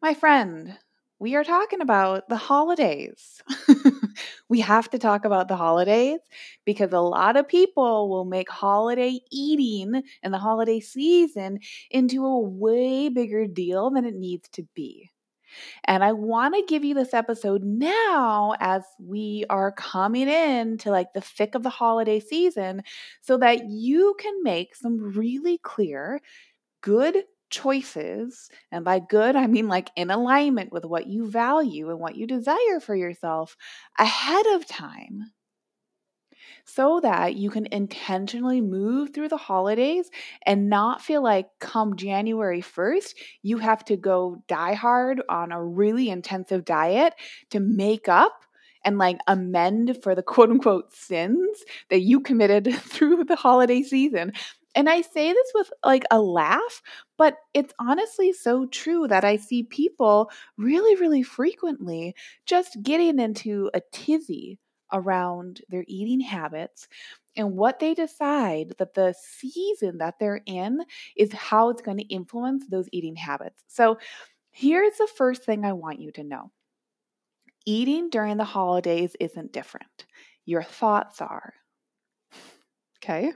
my friend, we are talking about the holidays. we have to talk about the holidays because a lot of people will make holiday eating and the holiday season into a way bigger deal than it needs to be. And I want to give you this episode now as we are coming in to like the thick of the holiday season so that you can make some really clear, good choices, and by good, I mean like in alignment with what you value and what you desire for yourself ahead of time so that you can intentionally move through the holidays and not feel like come January 1st, you have to go die hard on a really intensive diet to make up and like amend for the quote unquote sins that you committed through the holiday season. And I say this with like a laugh, but it's honestly so true that I see people really, really frequently just getting into a tizzy around their eating habits and what they decide that the season that they're in is how it's going to influence those eating habits. So, here's the first thing I want you to know eating during the holidays isn't different, your thoughts are. Okay?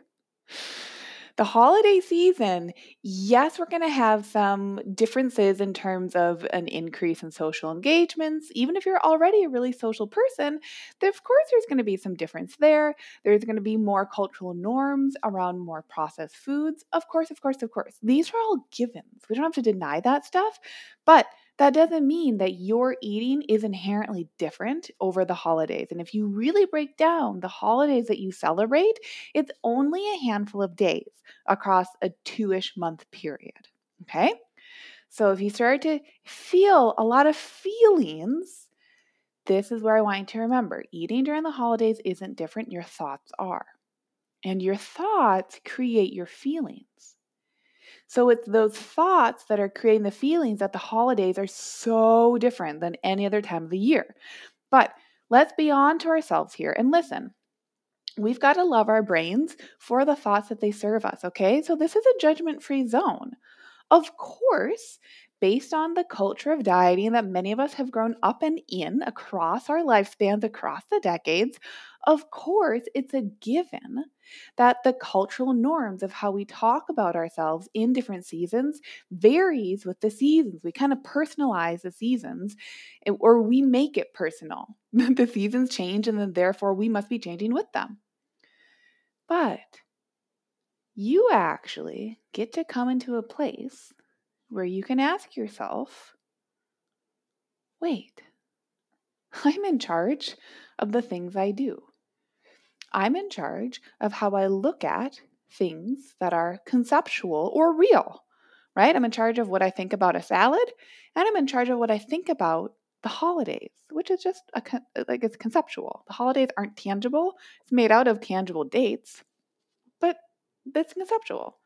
The holiday season, yes, we're going to have some differences in terms of an increase in social engagements. Even if you're already a really social person, of course, there's going to be some difference there. There's going to be more cultural norms around more processed foods. Of course, of course, of course. These are all givens. We don't have to deny that stuff. But that doesn't mean that your eating is inherently different over the holidays. And if you really break down the holidays that you celebrate, it's only a handful of days across a two ish month period. Okay? So if you start to feel a lot of feelings, this is where I want you to remember eating during the holidays isn't different, your thoughts are. And your thoughts create your feelings. So it's those thoughts that are creating the feelings that the holidays are so different than any other time of the year. But let's be on to ourselves here and listen. We've got to love our brains for the thoughts that they serve us, okay? So this is a judgment free zone. Of course, based on the culture of dieting that many of us have grown up and in across our lifespans, across the decades, of course, it's a given that the cultural norms of how we talk about ourselves in different seasons varies with the seasons. We kind of personalize the seasons eh, or we make it personal. the seasons change and then therefore we must be changing with them. But you actually get to come into a place where you can ask yourself, wait, I'm in charge of the things I do. I'm in charge of how I look at things that are conceptual or real, right? I'm in charge of what I think about a salad, and I'm in charge of what I think about the holidays, which is just a, like it's conceptual. The holidays aren't tangible. It's made out of tangible dates, but it's conceptual.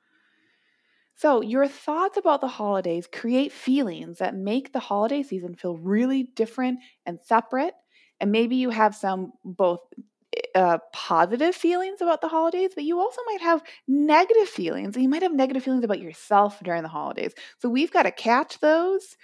So, your thoughts about the holidays create feelings that make the holiday season feel really different and separate. And maybe you have some both uh, positive feelings about the holidays, but you also might have negative feelings. You might have negative feelings about yourself during the holidays. So we've got to catch those.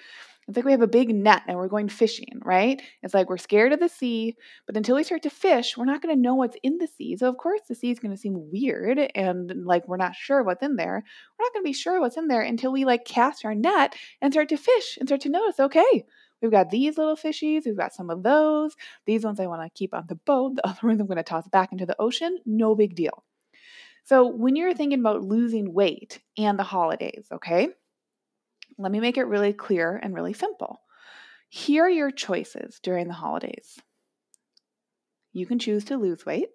It's like we have a big net and we're going fishing, right? It's like we're scared of the sea, but until we start to fish, we're not going to know what's in the sea. So, of course, the sea is going to seem weird and like we're not sure what's in there. We're not going to be sure what's in there until we like cast our net and start to fish and start to notice, okay, We've got these little fishies. We've got some of those. These ones I want to keep on the boat. The other ones I'm going to toss back into the ocean. No big deal. So when you're thinking about losing weight and the holidays, okay, let me make it really clear and really simple. Here are your choices during the holidays. You can choose to lose weight.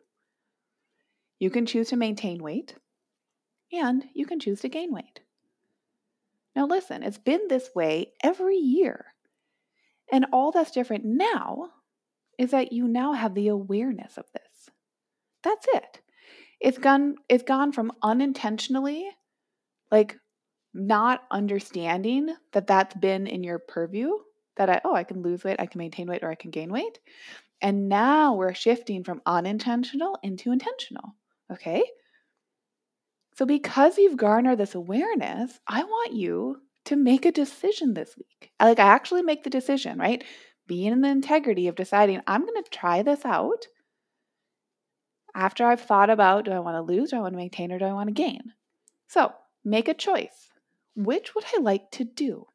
You can choose to maintain weight. And you can choose to gain weight. Now, listen, it's been this way every year. And all that's different now is that you now have the awareness of this. That's it. It's gone it's gone from unintentionally like not understanding that that's been in your purview that I oh I can lose weight, I can maintain weight or I can gain weight. And now we're shifting from unintentional into intentional. Okay? So because you've garnered this awareness, I want you to make a decision this week. Like I actually make the decision, right? Being in the integrity of deciding I'm going to try this out after I've thought about do I want to lose, do I want to maintain, or do I want to gain? So make a choice. Which would I like to do?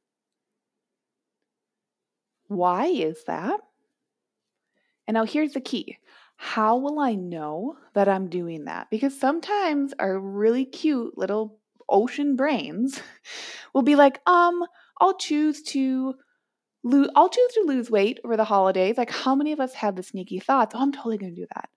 Why is that? And now here's the key how will I know that I'm doing that? Because sometimes our really cute little ocean brains will be like, um, I'll choose to lose I'll choose to lose weight over the holidays. Like how many of us have the sneaky thoughts, oh, I'm totally gonna do that.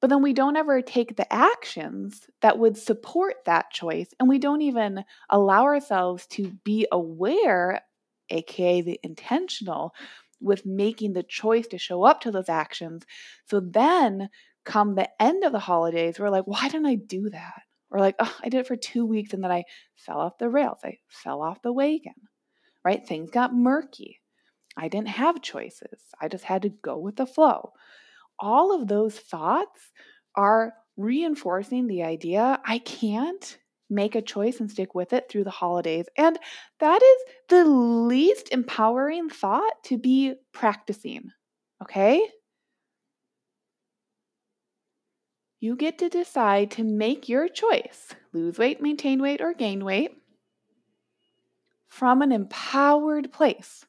But then we don't ever take the actions that would support that choice. And we don't even allow ourselves to be aware, aka the intentional, with making the choice to show up to those actions. So then come the end of the holidays, we're like, why didn't I do that? Or like, oh, I did it for two weeks and then I fell off the rails. I fell off the wagon, right? Things got murky. I didn't have choices. I just had to go with the flow. All of those thoughts are reinforcing the idea I can't make a choice and stick with it through the holidays. And that is the least empowering thought to be practicing. Okay? You get to decide to make your choice lose weight, maintain weight, or gain weight from an empowered place.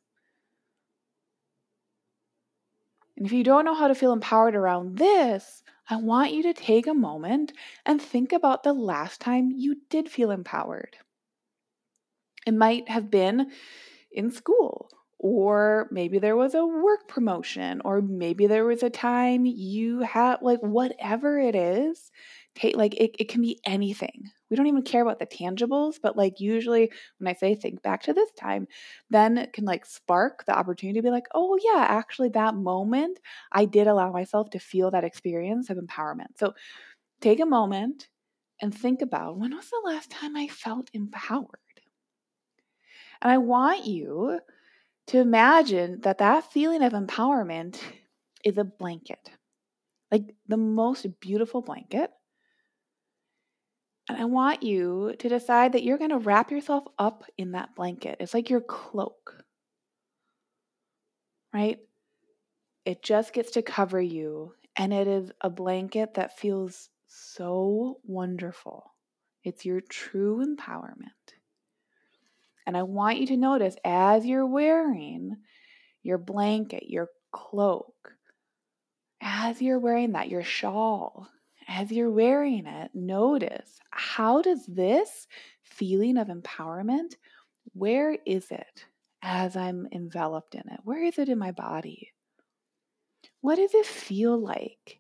And if you don't know how to feel empowered around this, I want you to take a moment and think about the last time you did feel empowered. It might have been in school, or maybe there was a work promotion, or maybe there was a time you had, like, whatever it is, like, it, it can be anything we don't even care about the tangibles, but like usually when I say think back to this time, then it can like spark the opportunity to be like, oh yeah, actually that moment I did allow myself to feel that experience of empowerment. So take a moment and think about when was the last time I felt empowered? And I want you to imagine that that feeling of empowerment is a blanket. Like the most beautiful blanket and I want you to decide that you're going to wrap yourself up in that blanket. It's like your cloak, right? It just gets to cover you. And it is a blanket that feels so wonderful. It's your true empowerment. And I want you to notice as you're wearing your blanket, your cloak, as you're wearing that, your shawl, as you're wearing it, notice how does this feeling of empowerment, where is it as I'm enveloped in it? Where is it in my body? What does it feel like?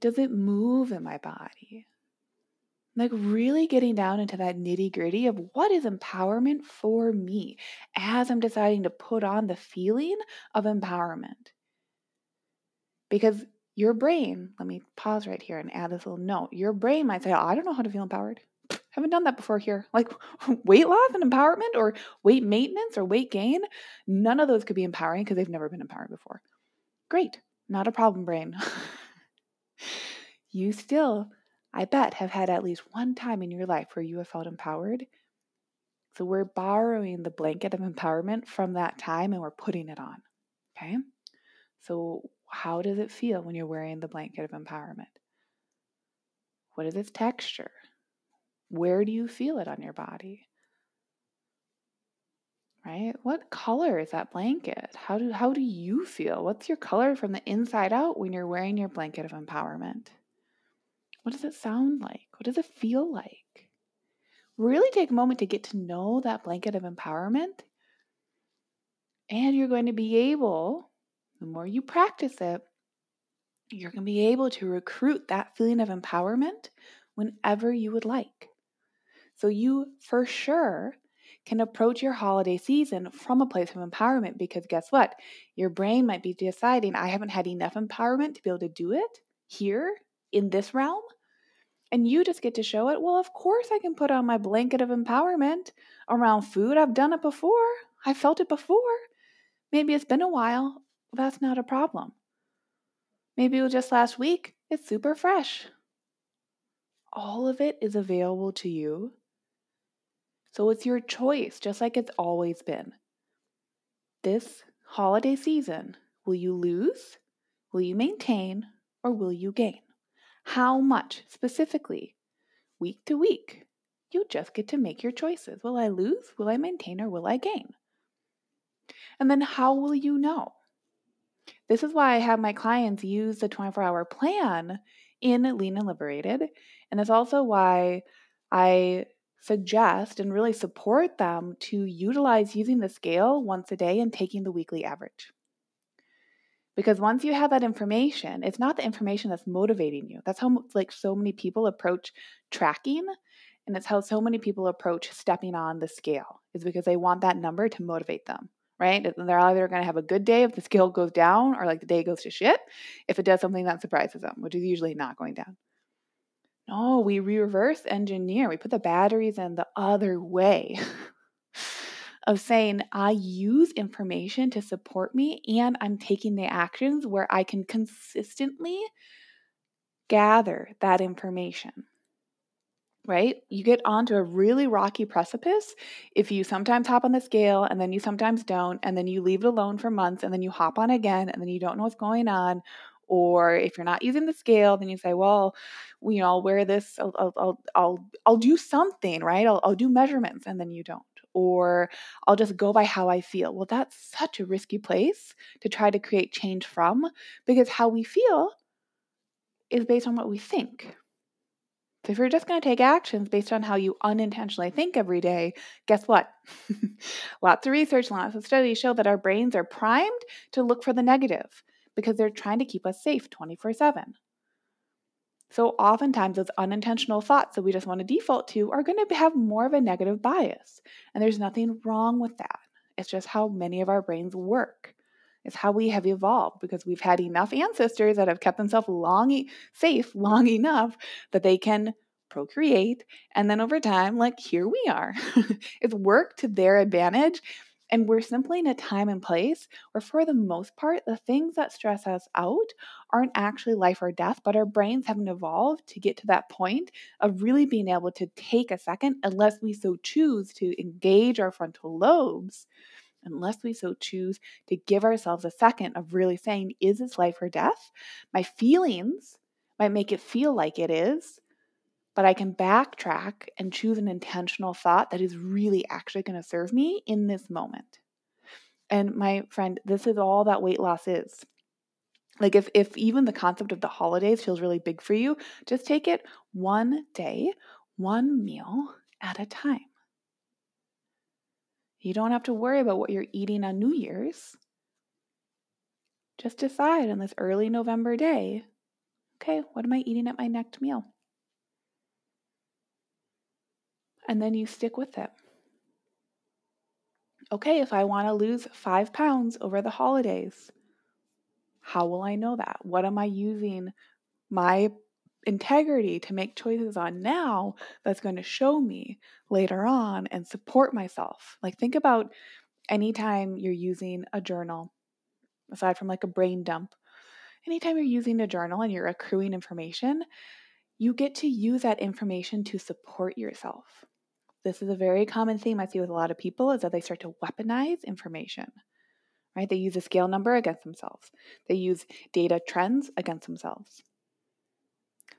Does it move in my body? Like, really getting down into that nitty gritty of what is empowerment for me as I'm deciding to put on the feeling of empowerment. Because your brain, let me pause right here and add this little note. Your brain might say, oh, I don't know how to feel empowered. Haven't done that before here. Like weight loss and empowerment or weight maintenance or weight gain. None of those could be empowering because they've never been empowered before. Great. Not a problem, brain. you still, I bet, have had at least one time in your life where you have felt empowered. So we're borrowing the blanket of empowerment from that time and we're putting it on. Okay. So how does it feel when you're wearing the blanket of empowerment? What is its texture? Where do you feel it on your body? Right? What color is that blanket? How do how do you feel? What's your color from the inside out when you're wearing your blanket of empowerment? What does it sound like? What does it feel like? Really take a moment to get to know that blanket of empowerment. And you're going to be able the more you practice it, you're going to be able to recruit that feeling of empowerment whenever you would like. So, you for sure can approach your holiday season from a place of empowerment because guess what? Your brain might be deciding, I haven't had enough empowerment to be able to do it here in this realm. And you just get to show it. Well, of course, I can put on my blanket of empowerment around food. I've done it before, I felt it before. Maybe it's been a while. That's not a problem. Maybe it was just last week. It's super fresh. All of it is available to you. So it's your choice, just like it's always been. This holiday season, will you lose? Will you maintain? Or will you gain? How much specifically? Week to week. You just get to make your choices. Will I lose? Will I maintain? Or will I gain? And then how will you know? This is why I have my clients use the 24 hour plan in Lean and Liberated. And it's also why I suggest and really support them to utilize using the scale once a day and taking the weekly average. Because once you have that information, it's not the information that's motivating you. That's how like so many people approach tracking and it's how so many people approach stepping on the scale is because they want that number to motivate them, right? They're either going to have a good day if the scale goes down or like the day goes to shit if it does something that surprises them, which is usually not going down. No, we reverse engineer. We put the batteries in the other way. of saying, I use information to support me and I'm taking the actions where I can consistently gather that information. Right? You get onto a really rocky precipice if you sometimes hop on the scale and then you sometimes don't, and then you leave it alone for months and then you hop on again and then you don't know what's going on. Or if you're not using the scale, then you say, well, you know, I'll wear this, I'll, I'll, I'll, I'll do something, right? I'll, I'll do measurements, and then you don't or I'll just go by how I feel. Well, that's such a risky place to try to create change from because how we feel is based on what we think. So if you're just going to take actions based on how you unintentionally think every day, guess what? lots of research, lots of studies show that our brains are primed to look for the negative because they're trying to keep us safe 24 7. So, oftentimes, those unintentional thoughts that we just want to default to are going to have more of a negative bias. And there's nothing wrong with that. It's just how many of our brains work. It's how we have evolved because we've had enough ancestors that have kept themselves long safe long enough that they can procreate and then over time like here we are. it's worked to their advantage and we're simply in a time and place where, for the most part, the things that stress us out aren't actually life or death, but our brains haven't evolved to get to that point of really being able to take a second, unless we so choose to engage our frontal lobes, unless we so choose to give ourselves a second of really saying, Is this life or death? My feelings might make it feel like it is, but I can backtrack and choose an intentional thought that is really actually going to serve me in this moment. And my friend, this is all that weight loss is. Like if if even the concept of the holidays feels really big for you, just take it one day, one meal at a time. You don't have to worry about what you're eating on New Year's. Just decide on this early November day, okay, what am I eating at my next meal? and then you stick with it. Okay, if I want to lose five pounds over the holidays, how will I know that? What am I using my integrity to make choices on now that's going to show me later on and support myself? Like, think about anytime you're using a journal, aside from like a brain dump, anytime you're using a journal and you're accruing information, you get to use that information to support yourself. This is a very common theme I see with a lot of people is that they start to weaponize information. Right? They use a scale number against themselves. They use data trends against themselves.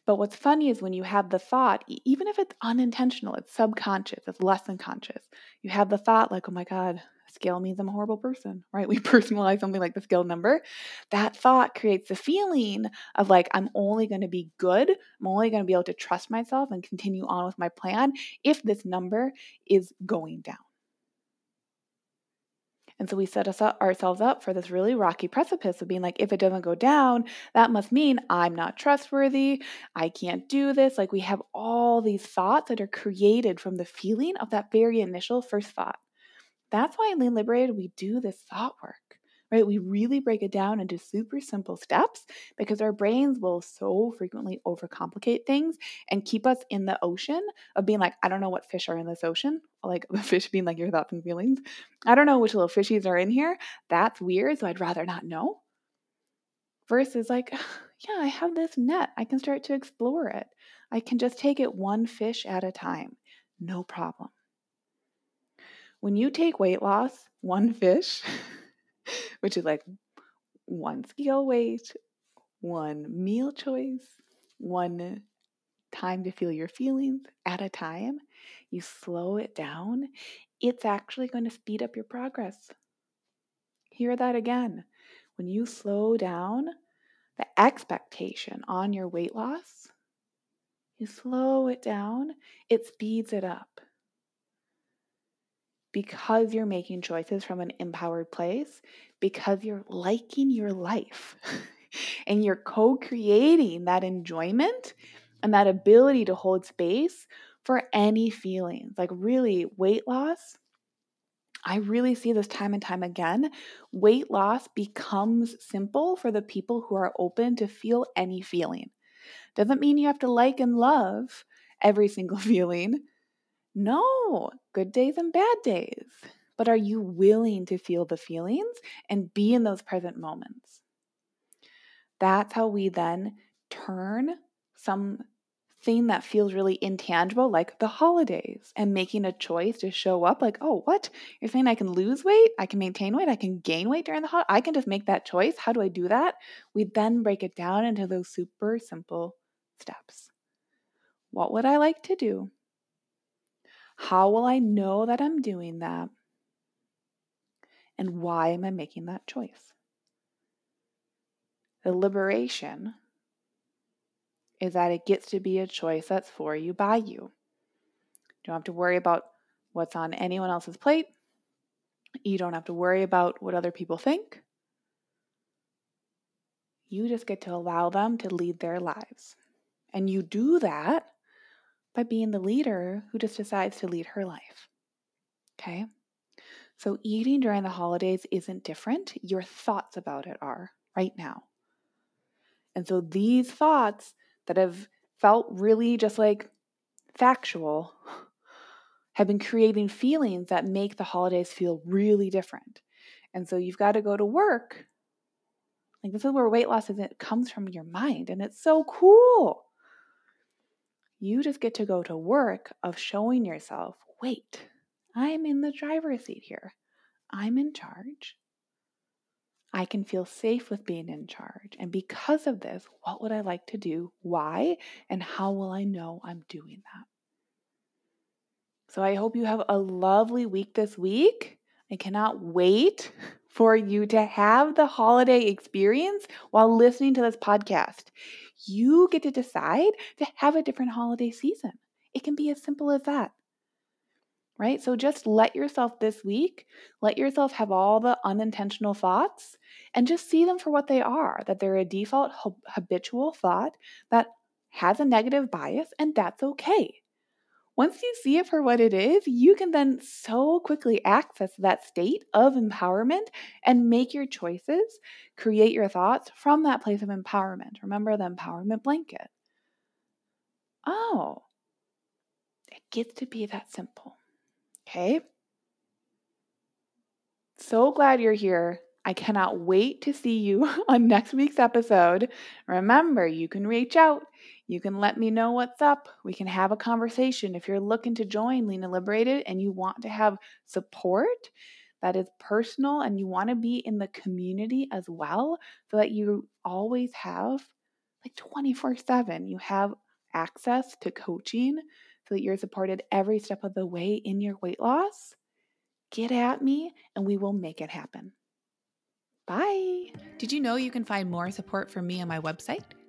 But what's funny is when you have the thought, even if it's unintentional, it's subconscious, it's less than conscious. You have the thought like, "Oh my god, scale means I'm a horrible person, right? We personalize something like the scale number. That thought creates the feeling of like, I'm only going to be good. I'm only going to be able to trust myself and continue on with my plan if this number is going down. And so we set us up, ourselves up for this really rocky precipice of being like, if it doesn't go down, that must mean I'm not trustworthy. I can't do this. Like we have all these thoughts that are created from the feeling of that very initial first thought. That's why in Lean Liberated, we do this thought work right? We really break it down into super simple steps because our brains will so frequently overcomplicate things and keep us in the ocean of being like, I don't know what fish are in this ocean. Like the fish being like your thoughts and feelings. I don't know which little fishies are in here. That's weird. So I'd rather not know. Versus like, yeah, I have this net. I can start to explore it. I can just take it one fish at a time. No problem. When you take weight loss, one fish, which is like one scale weight, one meal choice, one time to feel your feelings at a time. You slow it down, it's actually going to speed up your progress. Hear that again. When you slow down the expectation on your weight loss, you slow it down, it speeds it up because you're making choices from an empowered place, because you're liking your life and you're co creating that enjoyment and that ability to hold space for any feelings. Like, really, weight loss. I really see this time and time again. Weight loss becomes simple for the people who are open to feel any feeling. Doesn't mean you have to like and love every single feeling. No, good days and bad days. But are you willing to feel the feelings and be in those present moments? That's how we then turn something that feels really intangible, like the holidays, and making a choice to show up like, oh, what? You're saying I can lose weight? I can maintain weight? I can gain weight during the holiday? I can just make that choice. How do I do that? We then break it down into those super simple steps. What would I like to do? How will I know that I'm doing that? And why am I making that choice? The liberation is that it gets to be a choice that's for you by you. You don't have to worry about what's on anyone else's plate. You don't have to worry about what other people think. You just get to allow them to lead their lives. And you do that by being the leader who just decides to lead her life. Okay? So, eating during the holidays isn't different. Your thoughts about it are right now. And so, these thoughts that have felt really just like factual have been creating feelings that make the holidays feel really different. And so, you've got to go to work. Like, this is where weight loss is, it comes from your mind, and it's so cool. You just get to go to work of showing yourself wait, I'm in the driver's seat here. I'm in charge. I can feel safe with being in charge. And because of this, what would I like to do? Why? And how will I know I'm doing that? So I hope you have a lovely week this week. I cannot wait for you to have the holiday experience while listening to this podcast. You get to decide to have a different holiday season. It can be as simple as that. Right? So just let yourself this week, let yourself have all the unintentional thoughts and just see them for what they are that they're a default habitual thought that has a negative bias, and that's okay. Once you see it for what it is, you can then so quickly access that state of empowerment and make your choices, create your thoughts from that place of empowerment. Remember the empowerment blanket. Oh, it gets to be that simple. Okay? So glad you're here. I cannot wait to see you on next week's episode. Remember, you can reach out. You can let me know what's up. We can have a conversation. If you're looking to join Lean and Liberated and you want to have support that is personal and you want to be in the community as well, so that you always have like 24 7, you have access to coaching so that you're supported every step of the way in your weight loss, get at me and we will make it happen. Bye. Did you know you can find more support from me on my website?